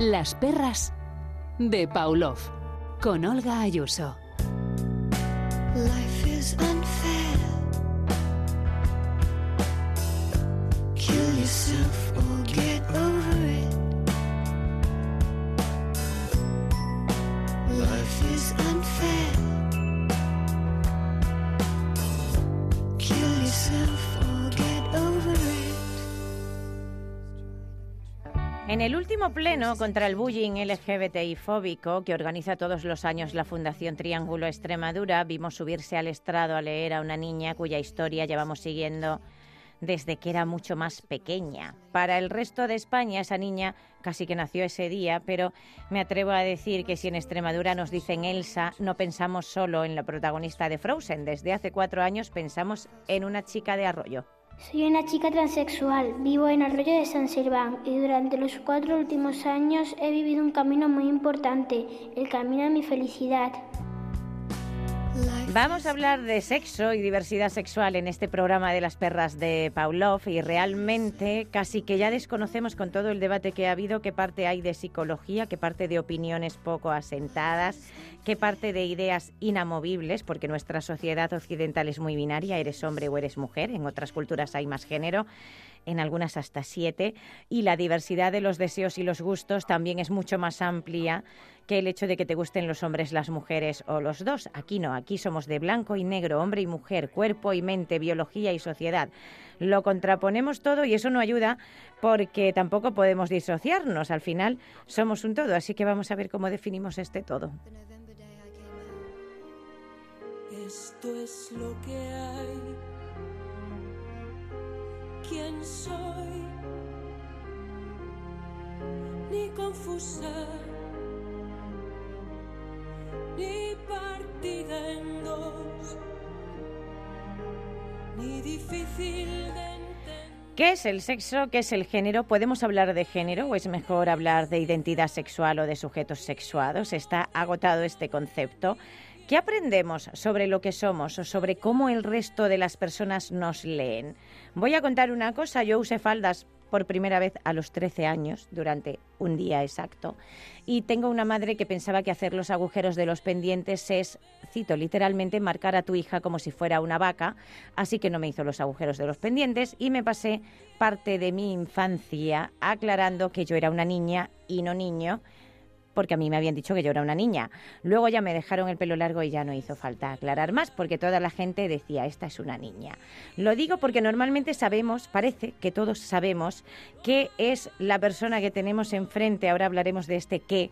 Las perras de Pavlov con Olga Ayuso. El último pleno contra el bullying LGBTI fóbico que organiza todos los años la Fundación Triángulo Extremadura, vimos subirse al estrado a leer a una niña cuya historia llevamos siguiendo desde que era mucho más pequeña. Para el resto de España, esa niña casi que nació ese día, pero me atrevo a decir que si en Extremadura nos dicen Elsa, no pensamos solo en la protagonista de Frozen. Desde hace cuatro años pensamos en una chica de arroyo. Soy una chica transexual, vivo en Arroyo de San Silván y durante los cuatro últimos años he vivido un camino muy importante, el camino a mi felicidad. Vamos a hablar de sexo y diversidad sexual en este programa de las perras de Pavlov y realmente casi que ya desconocemos con todo el debate que ha habido qué parte hay de psicología, qué parte de opiniones poco asentadas, qué parte de ideas inamovibles, porque nuestra sociedad occidental es muy binaria, eres hombre o eres mujer, en otras culturas hay más género en algunas hasta siete, y la diversidad de los deseos y los gustos también es mucho más amplia que el hecho de que te gusten los hombres, las mujeres o los dos. Aquí no, aquí somos de blanco y negro, hombre y mujer, cuerpo y mente, biología y sociedad. Lo contraponemos todo y eso no ayuda porque tampoco podemos disociarnos. Al final somos un todo, así que vamos a ver cómo definimos este todo. Esto es lo que hay. ¿Quién soy? Ni confusa, ni partida en dos, ni difícil. ¿Qué es el sexo? ¿Qué es el género? ¿Podemos hablar de género o es mejor hablar de identidad sexual o de sujetos sexuados? Está agotado este concepto. ¿Qué aprendemos sobre lo que somos o sobre cómo el resto de las personas nos leen? Voy a contar una cosa. Yo usé faldas por primera vez a los 13 años, durante un día exacto, y tengo una madre que pensaba que hacer los agujeros de los pendientes es, cito literalmente, marcar a tu hija como si fuera una vaca, así que no me hizo los agujeros de los pendientes y me pasé parte de mi infancia aclarando que yo era una niña y no niño porque a mí me habían dicho que yo era una niña. Luego ya me dejaron el pelo largo y ya no hizo falta aclarar más porque toda la gente decía, esta es una niña. Lo digo porque normalmente sabemos, parece que todos sabemos, qué es la persona que tenemos enfrente. Ahora hablaremos de este qué.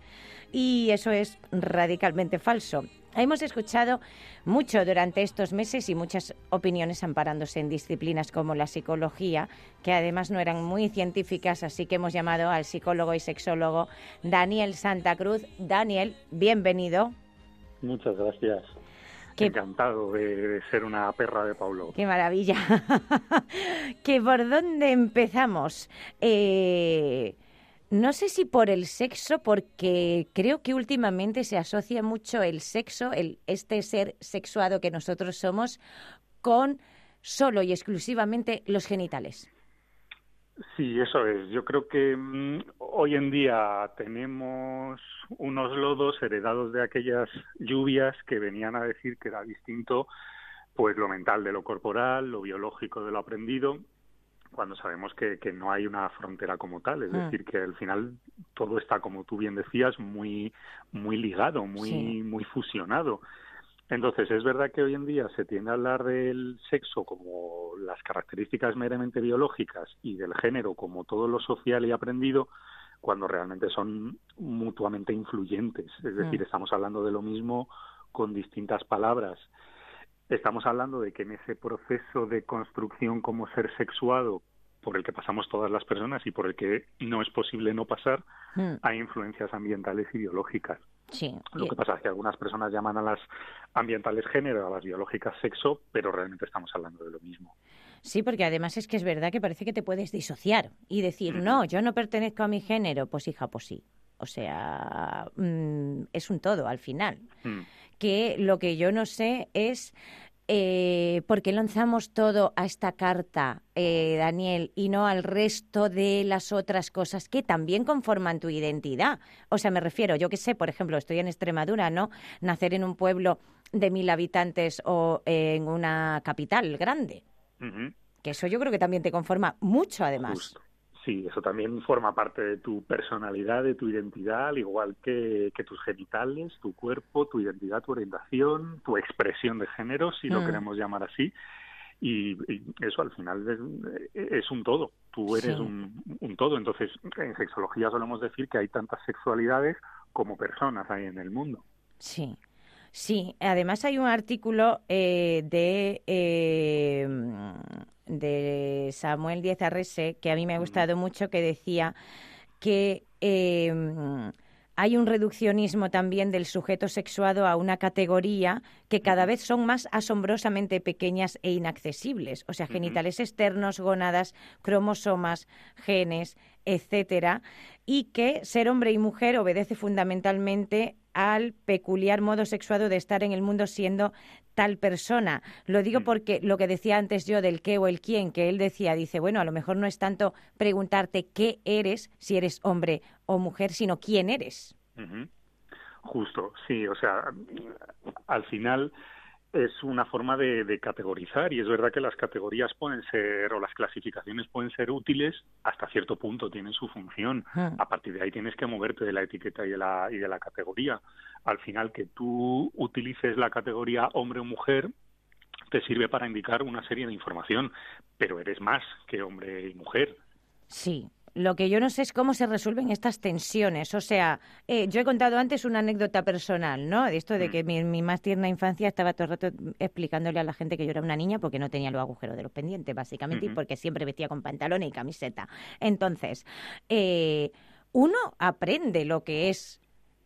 Y eso es radicalmente falso. Hemos escuchado mucho durante estos meses y muchas opiniones amparándose en disciplinas como la psicología, que además no eran muy científicas, así que hemos llamado al psicólogo y sexólogo Daniel Santa Cruz. Daniel, bienvenido. Muchas gracias. Qué- Encantado de, de ser una perra de Pablo. Qué maravilla. que por dónde empezamos. Eh, no sé si por el sexo, porque creo que últimamente se asocia mucho el sexo, el, este ser sexuado que nosotros somos, con solo y exclusivamente los genitales. Sí, eso es. Yo creo que mm, hoy en día tenemos unos lodos heredados de aquellas lluvias que venían a decir que era distinto pues lo mental de lo corporal, lo biológico de lo aprendido, cuando sabemos que, que no hay una frontera como tal. Es Mm. decir, que al final todo está, como tú bien decías, muy, muy ligado, muy, Sí. muy fusionado. Entonces, es verdad que hoy en día se tiende a hablar del sexo como las características meramente biológicas y del género como todo lo social y aprendido, cuando realmente son mutuamente influyentes. Es decir, Mm. estamos hablando de lo mismo con distintas palabras. Estamos hablando de que en ese proceso de construcción como ser sexuado por el que pasamos todas las personas y por el que no es posible no pasar, Mm, hay influencias ambientales y biológicas. Sí. Lo que pasa es que algunas personas llaman a las ambientales género, a las biológicas sexo, pero realmente estamos hablando de lo mismo. Sí, porque además es que es verdad que parece que te puedes disociar y decir, no, yo no pertenezco a mi género. Pues hija, pues sí. O sea, mm, es un todo al final. Que lo que yo no sé es eh, ¿por qué lanzamos todo a esta carta, eh, Daniel, y no al resto de las otras cosas que también conforman tu identidad? O sea, me refiero, yo que sé, por ejemplo, estoy en Extremadura, ¿no? Nacer en un pueblo de mil habitantes o en una capital grande. Que eso yo creo que también te conforma mucho, además. Sí, eso también forma parte de tu personalidad, de tu identidad, al igual que, tus genitales, tu cuerpo, tu identidad, tu orientación, tu expresión de género, si lo mm. queremos llamar así. Y, eso al final es, un todo. Tú eres un, todo. Entonces, en sexología solemos decir que hay tantas sexualidades como personas hay en el mundo. Sí. Sí, además hay un artículo eh, de eh, de Samuel Díez Arrese, que a mí me ha gustado mucho, que decía que em, hay un reduccionismo también del sujeto sexuado a una categoría que cada vez son más asombrosamente pequeñas e inaccesibles, o sea, genitales externos, gónadas, cromosomas, genes, etcétera, y que ser hombre y mujer obedece fundamentalmente al peculiar modo sexuado de estar en el mundo siendo tal persona. Lo digo mm. porque lo que decía antes yo del qué o el quién, que él decía, dice, bueno, a lo mejor no es tanto preguntarte qué eres, si eres hombre o mujer, sino quién eres. Justo, sí, o sea, al final es una forma de, categorizar y es verdad que las categorías pueden ser o las clasificaciones pueden ser útiles hasta cierto punto, tienen su función. Ah. A partir de ahí tienes que moverte de la etiqueta y de la, y de la categoría. Al final que tú utilices la categoría hombre o mujer te sirve para indicar una serie de información, pero eres más que hombre y mujer. Sí, lo que yo no sé es cómo se resuelven estas tensiones. O sea, eh, yo he contado antes una anécdota personal, ¿no? De esto de que mi, mi, más tierna infancia estaba todo el rato explicándole a la gente que yo era una niña porque no tenía los agujeros de los pendientes, básicamente, y porque siempre vestía con pantalones y camiseta. Entonces, eh, uno aprende lo que es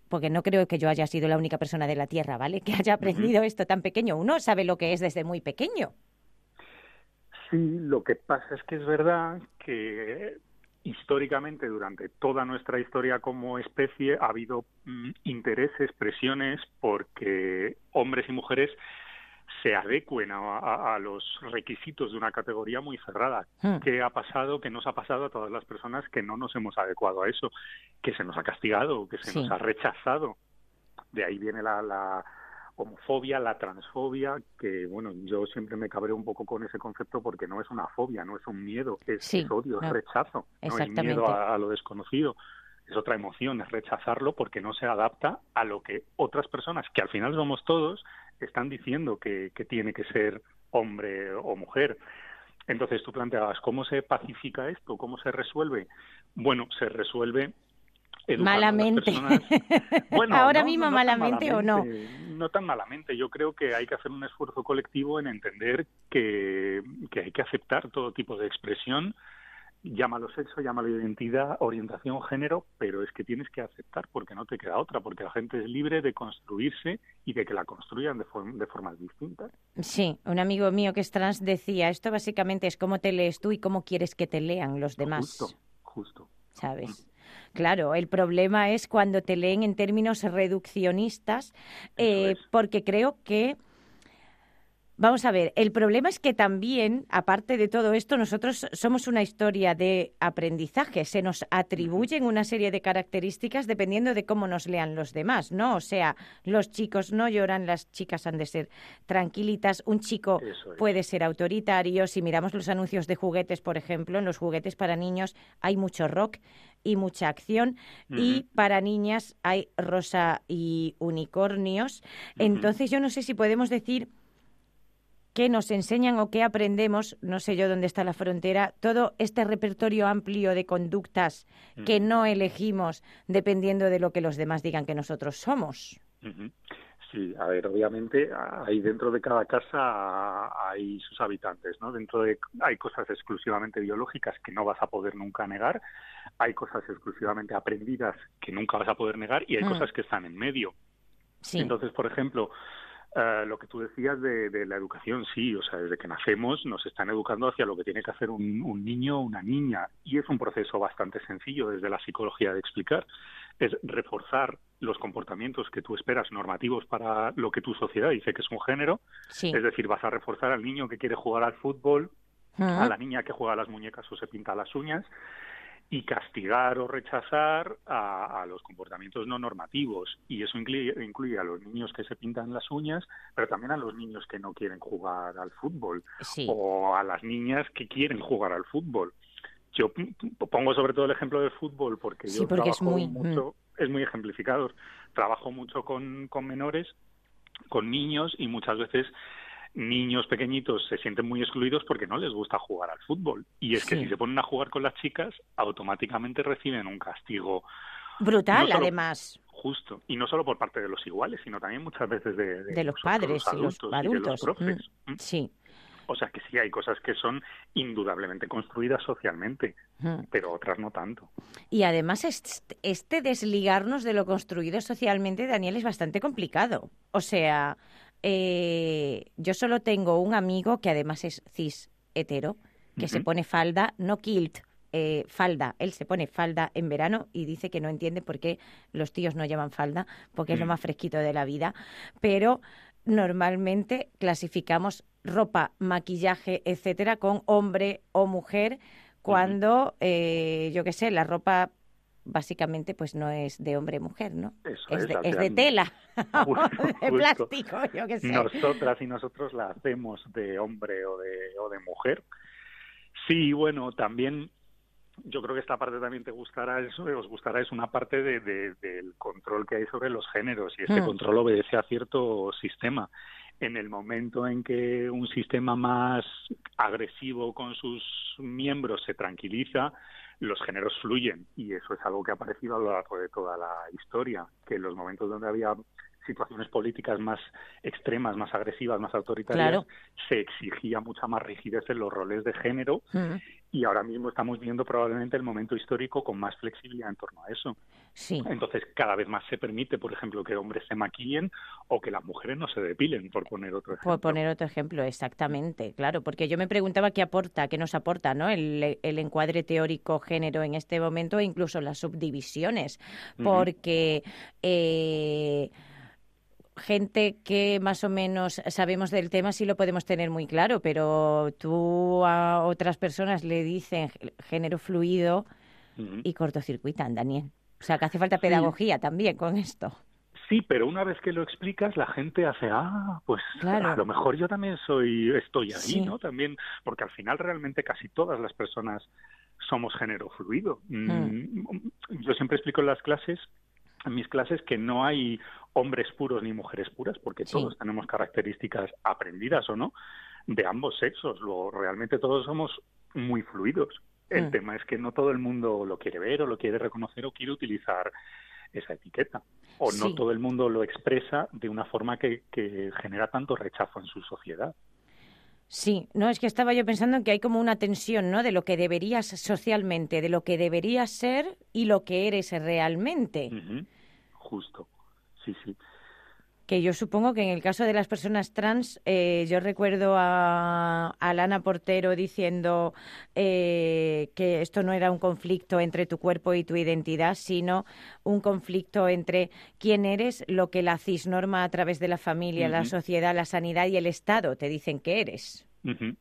porque no creo que yo haya sido la única persona de la Tierra, ¿vale? Que haya aprendido esto tan pequeño. Uno sabe lo que es desde muy pequeño. Sí, lo que pasa es que es verdad que históricamente, durante toda nuestra historia como especie, ha habido mm, intereses, presiones, porque hombres y mujeres se adecuen a, los requisitos de una categoría muy cerrada. Hmm. ¿Qué ha pasado? ¿Qué nos ha pasado a todas las personas que no nos hemos adecuado a eso? Que se nos ha castigado, que se nos ha rechazado. De ahí viene la, homofobia, la transfobia, que bueno, yo siempre me cabré un poco con ese concepto porque no es una fobia, no es un miedo, es, odio, es rechazo, no es miedo a, lo desconocido. Es otra emoción, es rechazarlo porque no se adapta a lo que otras personas, que al final somos todos, están diciendo que, que tiene que ser hombre o mujer. Entonces tú planteabas, ¿cómo se pacifica esto? ¿Cómo se resuelve? Bueno, se resuelve malamente. Bueno, Ahora mismo malamente, o no. No tan malamente. Yo creo que hay que hacer un esfuerzo colectivo en entender que, que hay que aceptar todo tipo de expresión. Llámalo sexo, llámalo identidad, orientación, género, pero es que tienes que aceptar porque no te queda otra, porque la gente es libre de construirse y de que la construyan de, de formas distintas. Sí, un amigo mío que es trans decía, esto básicamente es cómo te lees tú y cómo quieres que te lean los demás. Justo, justo. ¿Sabes? Claro, el problema es cuando te leen en términos reduccionistas, eh, porque creo que Vamos a ver, el problema es que también, aparte de todo esto, nosotros somos una historia de aprendizaje. Se nos atribuyen una serie de características dependiendo de cómo nos lean los demás, ¿no? O sea, los chicos no lloran, las chicas han de ser tranquilitas, un chico puede ser autoritario. Si miramos los anuncios de juguetes, por ejemplo, en los juguetes para niños hay mucho rock y mucha acción y para niñas hay rosa y unicornios. Entonces, yo no sé si podemos decir qué nos enseñan o qué aprendemos, no sé yo dónde está la frontera, todo este repertorio amplio de conductas que no elegimos dependiendo de lo que los demás digan que nosotros somos. Sí, a ver, obviamente ahí dentro de cada casa hay sus habitantes, ¿no? Dentro de hay cosas exclusivamente biológicas que no vas a poder nunca negar, hay cosas exclusivamente aprendidas que nunca vas a poder negar y hay mm. cosas que están en medio. Sí. Entonces, por ejemplo, eh, lo que tú decías de, la educación, sí, o sea, desde que nacemos nos están educando hacia lo que tiene que hacer un, niño o una niña y es un proceso bastante sencillo desde la psicología de explicar. es reforzar los comportamientos que tú esperas normativos para lo que tu sociedad dice que es un género. Es decir, vas a reforzar al niño que quiere jugar al fútbol, a la niña que juega a las muñecas o se pinta las uñas y castigar o rechazar a, los comportamientos no normativos. Y eso incluye, a los niños que se pintan las uñas, pero también a los niños que no quieren jugar al fútbol o a las niñas que quieren jugar al fútbol. Yo pongo sobre todo el ejemplo del fútbol porque yo trabajo es muy, mucho, mm. es muy ejemplificador. Trabajo mucho con, con menores, con niños y muchas veces niños pequeñitos se sienten muy excluidos porque no les gusta jugar al fútbol. Y es que si se ponen a jugar con las chicas, automáticamente reciben un castigo. Brutal, además. Justo. Y no solo por parte de los iguales, sino también muchas veces de, de, los padres y los adultos. profes. Mm, sí. O sea que sí, hay cosas que son indudablemente construidas socialmente, pero otras no tanto. Y además este desligarnos de lo construido socialmente, Daniel, es bastante complicado. O sea, eh, yo solo tengo un amigo que además es cis hetero, que se pone falda, no kilt, eh, falda. Él se pone falda en verano y dice que no entiende por qué los tíos no llevan falda, porque es lo mm. más fresquito de la vida. Pero normalmente clasificamos ropa, maquillaje, etcétera, con hombre o mujer, cuando, eh, yo qué sé, la ropa básicamente pues no es de hombre mujer, ¿no? es, de, tela, de plástico, yo qué sé. Nosotras y nosotros la hacemos de hombre o de, o de mujer. Sí, bueno, también yo creo que esta parte también te gustará, eso, os gustará, es una parte de, del control que hay sobre los géneros y este hmm. control obedece a cierto sistema. En el momento en que un sistema más agresivo con sus miembros se tranquiliza, los géneros fluyen y eso es algo que ha aparecido a lo largo de toda la historia, que en los momentos donde había situaciones políticas más extremas, más agresivas, más autoritarias, se exigía mucha más rigidez en los roles de género mm. Y ahora mismo estamos viendo probablemente el momento histórico con más flexibilidad en torno a eso. Sí. Entonces, cada vez más se permite, por ejemplo, que hombres se maquillen o que las mujeres no se depilen, por poner otro ejemplo. Por poner otro ejemplo, exactamente, claro, porque yo me preguntaba qué aporta, qué nos aporta ¿no? el, el encuadre teórico género en este momento e incluso las subdivisiones, porque... eh, gente que más o menos sabemos del tema sí lo podemos tener muy claro, pero tú a otras personas le dicen género fluido y cortocircuitan, Daniel. O sea, que hace falta pedagogía también con esto. Sí, pero una vez que lo explicas, la gente hace, ah, pues a lo mejor yo también soy, estoy ahí, ¿no? También, porque al final realmente casi todas las personas somos género fluido. Mm. Mm, yo siempre explico en las clases en mis clases que no hay hombres puros ni mujeres puras, porque todos tenemos características aprendidas o no de ambos sexos. Luego, realmente todos somos muy fluidos. El mm. tema es que no todo el mundo lo quiere ver o lo quiere reconocer o quiere utilizar esa etiqueta. O no todo el mundo lo expresa de una forma que, que genera tanto rechazo en su sociedad. Sí, no, es que estaba yo pensando en que hay como una tensión, ¿no? De lo que deberías socialmente, de lo que deberías ser y lo que eres realmente. Justo, sí, sí. Que yo supongo que en el caso de las personas trans, eh, yo recuerdo a, a Lana Portero diciendo eh, que esto no era un conflicto entre tu cuerpo y tu identidad, sino un conflicto entre quién eres, lo que la cisnorma a través de la familia, la sociedad, la sanidad y el Estado te dicen que eres.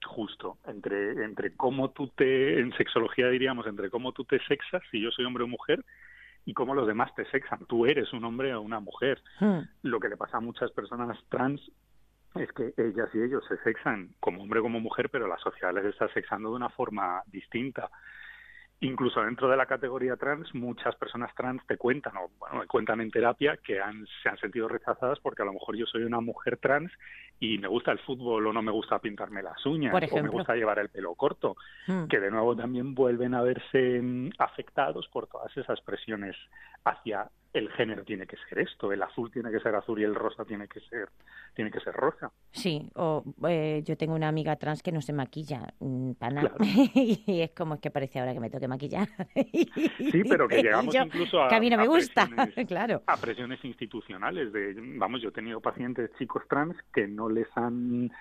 Justo, entre, entre cómo tú te, en sexología diríamos, entre cómo tú te sexas, si yo soy hombre o mujer, y cómo los demás te sexan. Tú eres un hombre o una mujer. Hmm. Lo que le pasa a muchas personas trans es que ellas y ellos se sexan como hombre o como mujer, pero la sociedad les está sexando de una forma distinta. Incluso dentro de la categoría trans, muchas personas trans te cuentan, o bueno, me cuentan en terapia, que han, se han sentido rechazadas porque a lo mejor yo soy una mujer trans y me gusta el fútbol o no me gusta pintarme las uñas o me gusta llevar el pelo corto, hmm. que de nuevo también vuelven a verse mm, afectados por todas esas presiones hacia el género tiene que ser esto, el azul tiene que ser azul y el rosa tiene que ser tiene que ser rosa. Sí, o eh, yo tengo una amiga trans que no se maquilla mm, para nada y es como es que parece ahora que me toque maquillar. sí, pero que llegamos incluso a que a mí no me gusta, presiones, claro. A presiones institucionales de vamos, yo he tenido pacientes chicos trans que no les han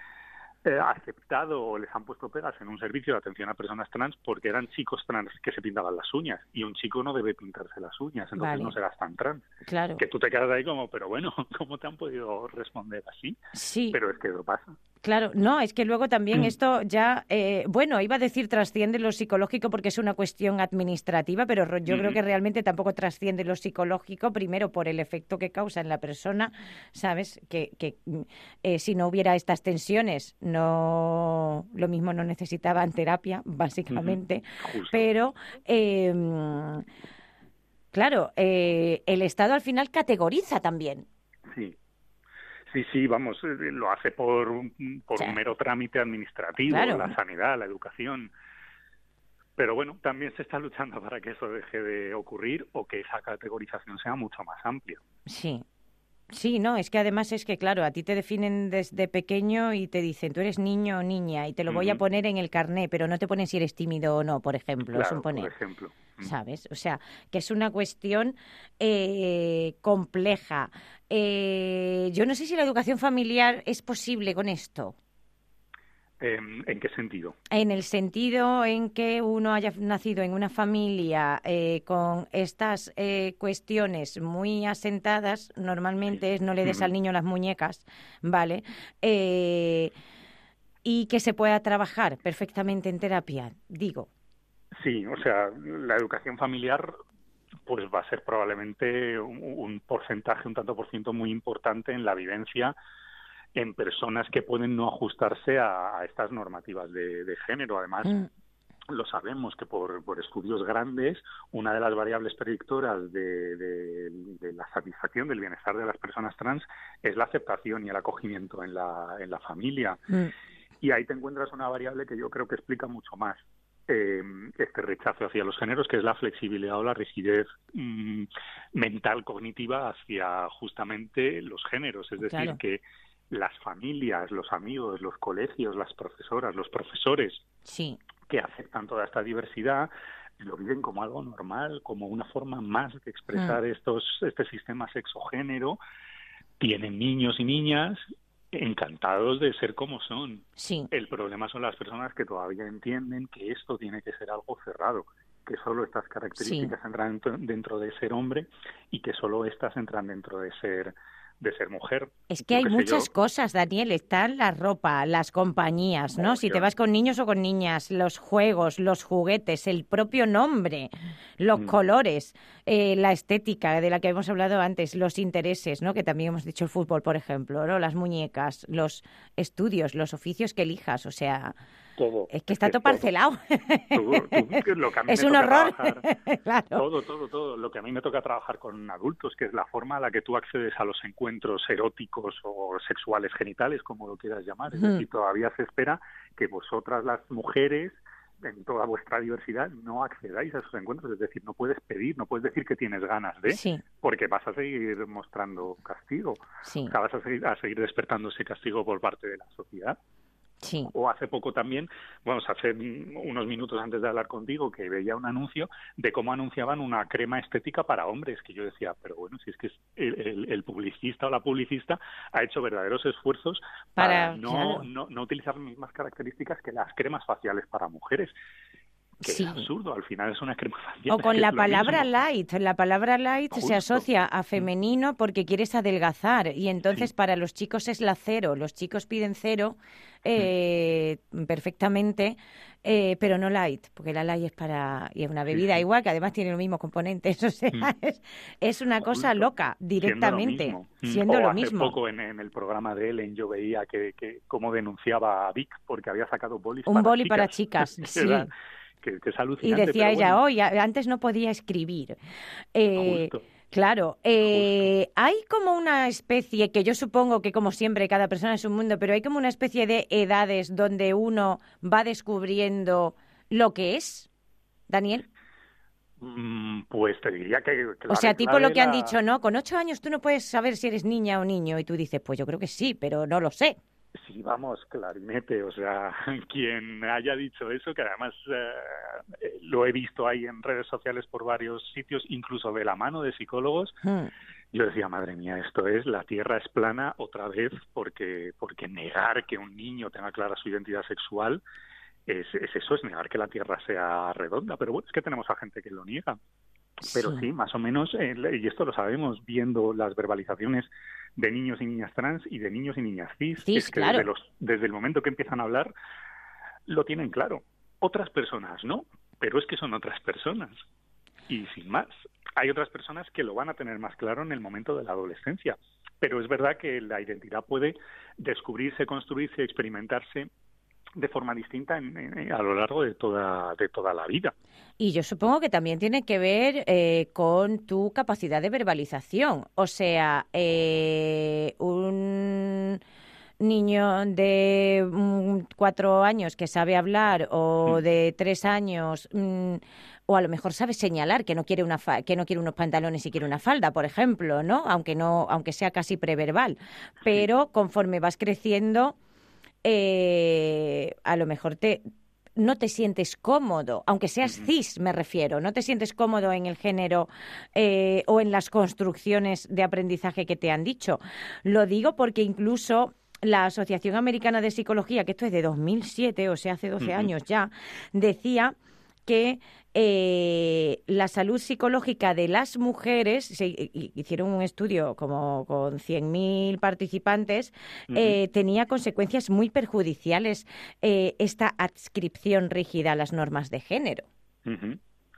eh, aceptado o les han puesto pegas en un servicio de atención a personas trans porque eran chicos trans que se pintaban las uñas y un chico no debe pintarse las uñas, entonces no serás tan trans. Claro. Que tú te quedas ahí como, pero bueno, ¿cómo te han podido responder así? Sí. Pero es que eso pasa. Claro, no, es que luego también Mm. esto ya, eh, bueno, iba a decir trasciende lo psicológico porque es una cuestión administrativa, pero ro- yo creo que realmente tampoco trasciende lo psicológico, primero por el efecto que causa en la persona, ¿sabes? Que, que mm, eh, si no hubiera estas tensiones, no lo mismo no necesitaban terapia, básicamente, pero... eh, Claro, eh, el Estado al final categoriza también. Sí. Sí, vamos, eh, lo hace por, un- por Sí. un mero trámite administrativo, Claro. la sanidad, la educación. Pero bueno, también se está luchando para que eso deje de ocurrir o que esa categorización sea mucho más amplia. Sí. Sí, no, es que además es que, claro, a ti te definen desde pequeño y te dicen, tú eres niño o niña y te lo voy a poner en el carné, pero no te ponen si eres tímido o no, por ejemplo, es un por ejemplo. Mm. ¿sabes? O sea, que es una cuestión eh, compleja. Eh, yo no sé si la educación familiar es posible con esto. Em, ¿En qué sentido? En el sentido en que uno haya nacido en una familia eh, con estas eh, cuestiones muy asentadas, normalmente es no le des al niño las muñecas, ¿vale? Eh, y que se pueda trabajar perfectamente en terapia, digo. Sí, o sea, la educación familiar pues va a ser probablemente un, un porcentaje, un tanto por ciento muy importante en la vivencia en personas que pueden no ajustarse a, a estas normativas de, de género. Además, Mm, lo sabemos que por, por estudios grandes, una de las variables predictoras de, de- de la satisfacción del bienestar de las personas trans es la aceptación y el acogimiento en la, en la familia. mm, Y ahí te encuentras una variable que yo creo que explica mucho más eh, este rechazo hacia los géneros, que es la flexibilidad o la rigidez mm, mental cognitiva hacia justamente los géneros. Es decir, Claro. que las familias, los amigos, los colegios, las profesoras, los profesores sí, que aceptan toda esta diversidad lo viven como algo normal, como una forma más de expresar estos este sistema sexogénero. Tienen niños y niñas encantados de ser como son. sí. El problema son las personas que todavía entienden que esto tiene que ser algo cerrado, que solo estas características entran dentro de ser hombre y que solo estas entran dentro de ser de ser mujer. Es que hay muchas cosas, Daniel. Están la ropa, las compañías, ¿no? Si te vas con niños o con niñas, los juegos, los juguetes, el propio nombre, los Mm. colores, eh, la estética de la que hemos hablado antes, los intereses, ¿no? Que también hemos dicho el fútbol, por ejemplo, ¿no? Las muñecas, los estudios, los oficios que elijas. O sea, todo. es que está todo todo. parcelado. Tú- tú- que lo que a mí es me un toca horror. trabajar- claro. Todo, todo, todo. Lo que a mí me toca trabajar con adultos, que es la forma a la que tú accedes a los encuentros eróticos o sexuales genitales, como lo quieras llamar. Es Ujú. decir, todavía se espera que vosotras, las mujeres, en toda vuestra diversidad, no accedáis a esos encuentros. Es decir, no puedes pedir, no puedes decir que tienes ganas de, Sí, porque vas a seguir mostrando castigo. sí, O sea, vas a seguir, a seguir despertando ese castigo por parte de la sociedad sí. o hace poco también, vamos, hace unos minutos antes de hablar contigo, que veía un anuncio de cómo anunciaban una crema estética para hombres, que yo decía, pero bueno, si es que el, el- el publicista o la publicista ha hecho verdaderos esfuerzos para, Para- no, claro. no, no utilizar las mismas características que las cremas faciales para mujeres. Que Sí. es absurdo, al final es una crema facial. O con la palabra light. La palabra light se asocia a femenino porque quieres adelgazar y entonces Sí. para los chicos es la cero. Los chicos piden cero eh, perfectamente, eh, pero no light, porque la light es para y es una bebida sí. igual que además tiene los mismos componentes. O sea, Mm. es, es una cosa loca directamente, Siendo lo mismo. Mm. siendo o lo hace mismo. poco en, en el programa de Ellen yo veía que, que cómo denunciaba a Vic porque había sacado bolis Un para boli chicas. para chicas, sí. Que, que es Y alucinante. decía pero ella, bueno, hoy antes no podía escribir. Eh. Claro, eh, hay como una especie, que yo supongo que como siempre cada persona es un mundo, pero hay como una especie de edades donde uno va descubriendo lo que es, Daniel. Mm, Pues te diría que... que O sea, tipo lo que han dicho, ¿no? Con ocho años tú no puedes saber si eres niña o niño y tú dices, pues yo creo que sí, pero no lo sé. Sí, vamos, clarinete. O sea, quien haya dicho eso, que además eh, lo he visto ahí en redes sociales por varios sitios, incluso de la mano de psicólogos. Hmm. Yo decía, madre mía, esto es la Tierra es plana otra vez, porque porque negar que un niño tenga clara su identidad sexual es, es eso, es negar que la Tierra sea redonda. Pero bueno, es que tenemos a gente que lo niega. Pero sí, más o menos, eh, y esto lo sabemos viendo las verbalizaciones de niños y niñas trans y de niños y niñas cis, Cis, es que claro. desde, los, desde el momento que empiezan a hablar lo tienen claro. Otras personas no, pero es que son otras personas. Y sin más, hay otras personas que lo van a tener más claro en el momento de la adolescencia. Pero es verdad que la identidad puede descubrirse, construirse, experimentarse de forma distinta en- en- a lo largo de toda, de toda la vida. Y yo supongo que también tiene que ver eh, con tu capacidad de verbalización. O sea, eh, un niño de mm, cuatro años que sabe hablar o Mm. de tres años mm, o a lo mejor sabe señalar que no quiere una fa- que no quiere unos pantalones y quiere una falda, por ejemplo, ¿no? Aunque no aunque sea casi preverbal, pero conforme vas creciendo eh, a lo mejor te no te sientes cómodo, aunque seas cis, me refiero, no te sientes cómodo en el género eh, o en las construcciones de aprendizaje que te han dicho. Lo digo porque incluso la Asociación Americana de Psicología, que esto es de 2007, o sea, hace 12 Ujú. años ya, decía que eh, la salud psicológica de las mujeres, se hicieron un estudio como con 100.000 participantes, eh, tenía consecuencias muy perjudiciales eh, esta adscripción rígida a las normas de género.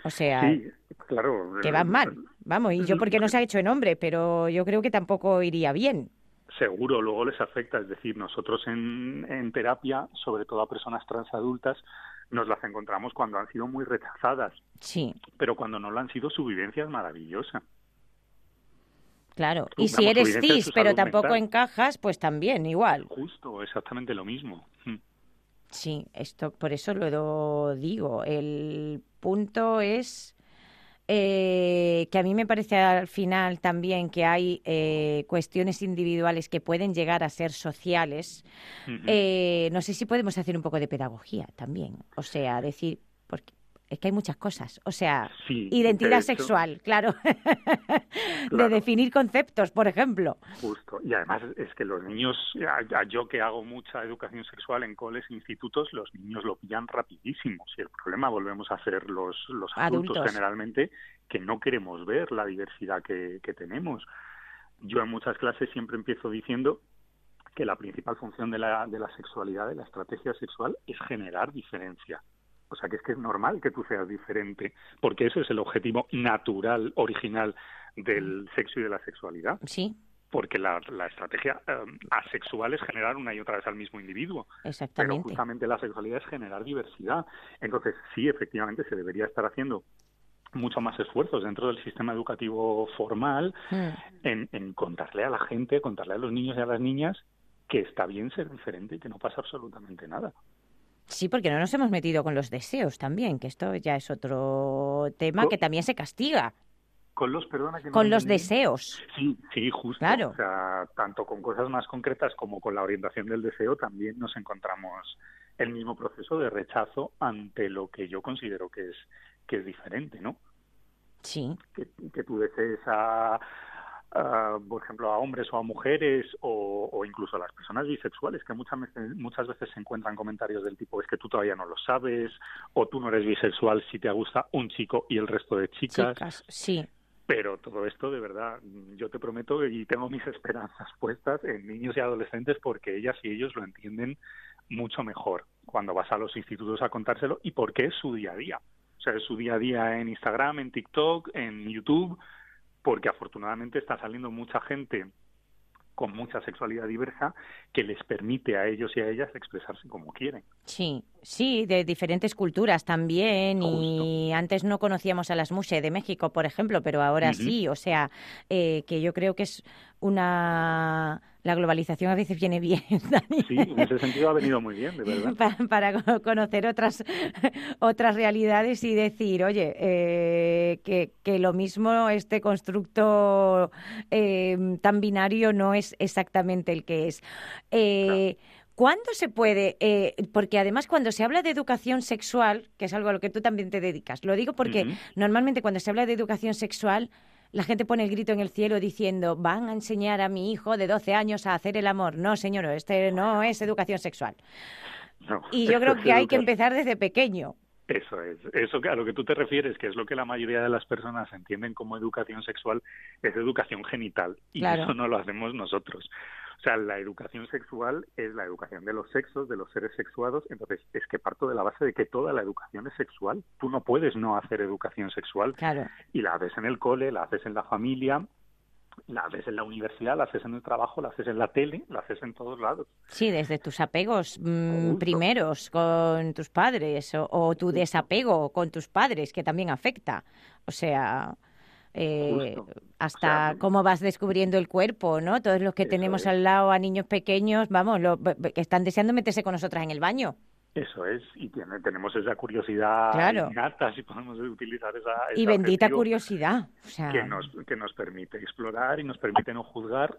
O sea, Sí, claro. que van mal. Vamos, y yo porque no se ha hecho en hombre, pero yo creo que tampoco iría bien. Seguro, luego les afecta. Es decir, nosotros en, en terapia, sobre todo a personas transadultas, nos las encontramos cuando han sido muy rechazadas, Sí, pero cuando no lo han sido, su vivencia es maravillosa. claro. Y si eres cis, pero tampoco mental. encajas, pues también igual. Justo, exactamente lo mismo. Mm. Sí, esto por eso lo digo. El punto es eh, que a mí me parece al final también que hay eh, cuestiones individuales que pueden llegar a ser sociales. Eh, no sé si podemos hacer un poco de pedagogía también. O sea, decir, porque es que hay muchas cosas. O sea, Sí, identidad sexual, claro. de definir conceptos, por ejemplo. Justo. Y además es que los niños, ya yo que hago mucha educación sexual en coles e institutos, los niños lo pillan rapidísimo. Si el problema volvemos a ser los, los adultos, Adultos. generalmente, que no queremos ver la diversidad que, que tenemos. Yo en muchas clases siempre empiezo diciendo que la principal función de la, de la sexualidad, de la estrategia sexual, es generar diferencia. O sea, que es que es normal que tú seas diferente, porque ese es el objetivo natural, original del sexo y de la sexualidad Sí, porque la, la estrategia eh, asexual es generar una y otra vez al mismo individuo, pero exactamente. justamente la sexualidad es generar diversidad. Entonces, sí, efectivamente, se debería estar haciendo mucho más esfuerzos dentro del sistema educativo formal Mm. en, en contarle a la gente, contarle a los niños y a las niñas que está bien ser diferente y que no pasa absolutamente nada. Sí, porque no nos hemos metido con los deseos también, que esto ya es otro tema que también se castiga, Con los, perdona que no con los entendí. deseos. Sí, sí, justo. Claro. O sea, tanto con cosas más concretas como con la orientación del deseo también nos encontramos el mismo proceso de rechazo ante lo que yo considero que es que es diferente, ¿no? Sí, Que, que tú desees a, por ejemplo, a hombres o a mujeres o, o incluso a las personas bisexuales, que muchas veces, muchas veces se encuentran comentarios del tipo es que tú todavía no lo sabes o tú no eres bisexual si te gusta un chico y el resto de chicas. chicas, sí. Pero todo esto, de verdad, yo te prometo y tengo mis esperanzas puestas en niños y adolescentes porque ellas y ellos lo entienden mucho mejor cuando vas a los institutos a contárselo y porque es su día a día. O sea, es su día a día en Instagram, en TikTok, en YouTube, porque afortunadamente está saliendo mucha gente con mucha sexualidad diversa que les permite a ellos y a ellas expresarse como quieren. Sí, sí, de diferentes culturas también. Y antes no conocíamos a las Mushe de México, por ejemplo, pero ahora sí. O sea, eh, que yo creo que es una. La globalización a veces viene bien, Dani. Sí, en ese sentido ha venido muy bien, de verdad. Pa- para co- conocer otras otras realidades y decir, oye, eh, que, que lo mismo este constructo eh, tan binario no es exactamente el que es. Eh, ¿Cuándo se puede? Eh, porque además cuando se habla de educación sexual, que es algo a lo que tú también te dedicas, lo digo porque normalmente cuando se habla de educación sexual, la gente pone el grito en el cielo diciendo, van a enseñar a mi hijo de 12 años a hacer el amor. No, señor, este no es educación sexual. y yo creo que hay que empezar desde pequeño. Eso es, eso a lo que tú te refieres, que es lo que la mayoría de las personas entienden como educación sexual, es educación genital y eso no lo hacemos nosotros. O sea, la educación sexual es la educación de los sexos, de los seres sexuados, entonces es que parto de la base de que toda la educación es sexual. Tú no puedes no hacer educación sexual claro. y la haces en el cole, la haces en la familia, la haces en la universidad, la haces en el trabajo, la haces en la tele, la haces en todos lados. Sí, desde tus apegos mm, primeros con tus padres o, tu desapego con tus padres, que también afecta. O sea, eh, hasta cómo vas descubriendo el cuerpo, ¿no? Todos los que tenemos al lado a niños pequeños, vamos, lo, que están deseando meterse con nosotras en el baño. Eso es, y tiene, tenemos esa curiosidad claro. innata, si podemos utilizar esa... y bendita curiosidad. O sea... que, nos, que nos permite explorar y nos permite no juzgar.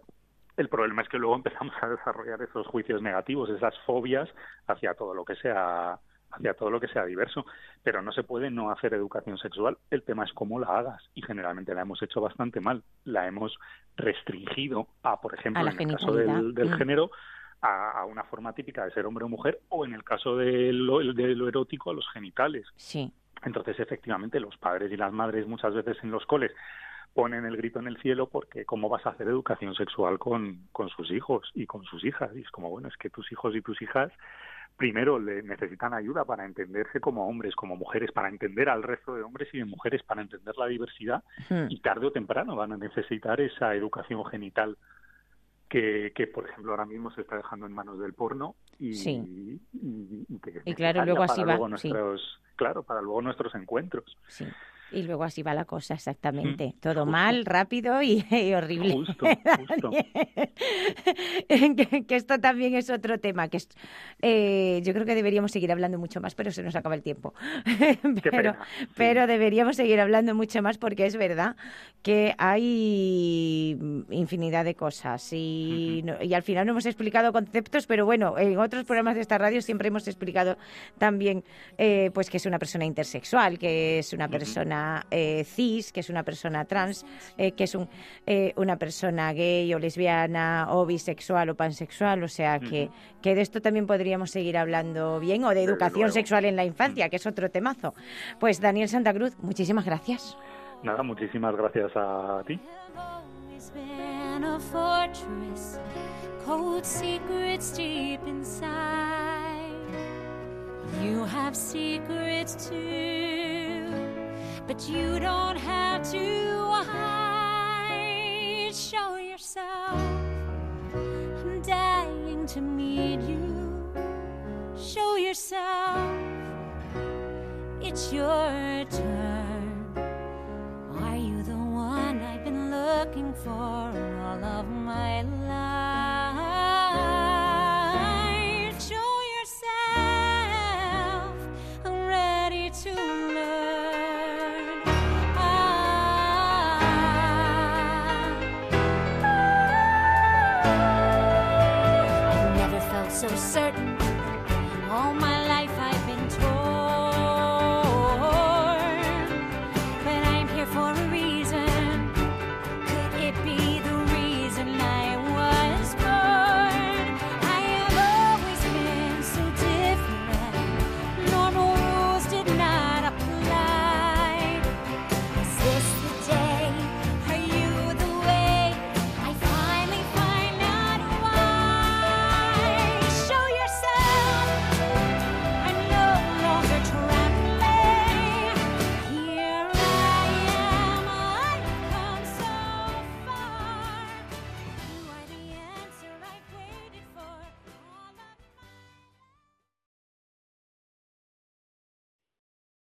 El problema es que luego empezamos a desarrollar esos juicios negativos, esas fobias hacia todo lo que sea hacia todo lo que sea diverso, pero no se puede no hacer educación sexual. El tema es cómo la hagas y generalmente la hemos hecho bastante mal. La hemos restringido a, por ejemplo, en el caso del, del mm. género, a, una forma típica de ser hombre o mujer o en el caso de lo, de lo erótico a los genitales. Sí. Entonces, efectivamente, los padres y las madres muchas veces en los coles ponen el grito en el cielo porque cómo vas a hacer educación sexual con, con sus hijos y con sus hijas. Y es como, bueno, es que tus hijos y tus hijas primero le necesitan ayuda para entenderse como hombres, como mujeres, para entender al resto de hombres y de mujeres, para entender la diversidad y tarde o temprano van a necesitar esa educación genital que, que, por ejemplo, ahora mismo se está dejando en manos del porno y, sí. y, y, claro, luego así va. Nuestros, Claro, para luego nuestros encuentros. Sí. Y luego así va la cosa, exactamente. Todo mal, rápido y, horrible. Justo, justo. que, esto también es otro tema, que eh, yo creo que deberíamos seguir hablando mucho más, pero se nos acaba el tiempo. pero, pero deberíamos seguir hablando mucho más porque es verdad que hay infinidad de cosas y, y al final no hemos explicado conceptos, pero bueno, en otros programas de esta radio siempre hemos explicado también eh, pues que es una persona intersexual, que es una persona eh, cis, que es una persona trans, eh, que es un, eh, una persona gay o lesbiana o bisexual o pansexual, o sea que, que de esto también podríamos seguir hablando bien, o de educación sexual en la infancia, que es otro temazo. Pues Daniel Santa Cruz, muchísimas gracias. Nada, muchísimas gracias a ti. You have secrets but you don't have to hide. Show yourself. I'm dying to meet you. Show yourself. It's your turn. Are you the one I've been looking for all of my life? so certain.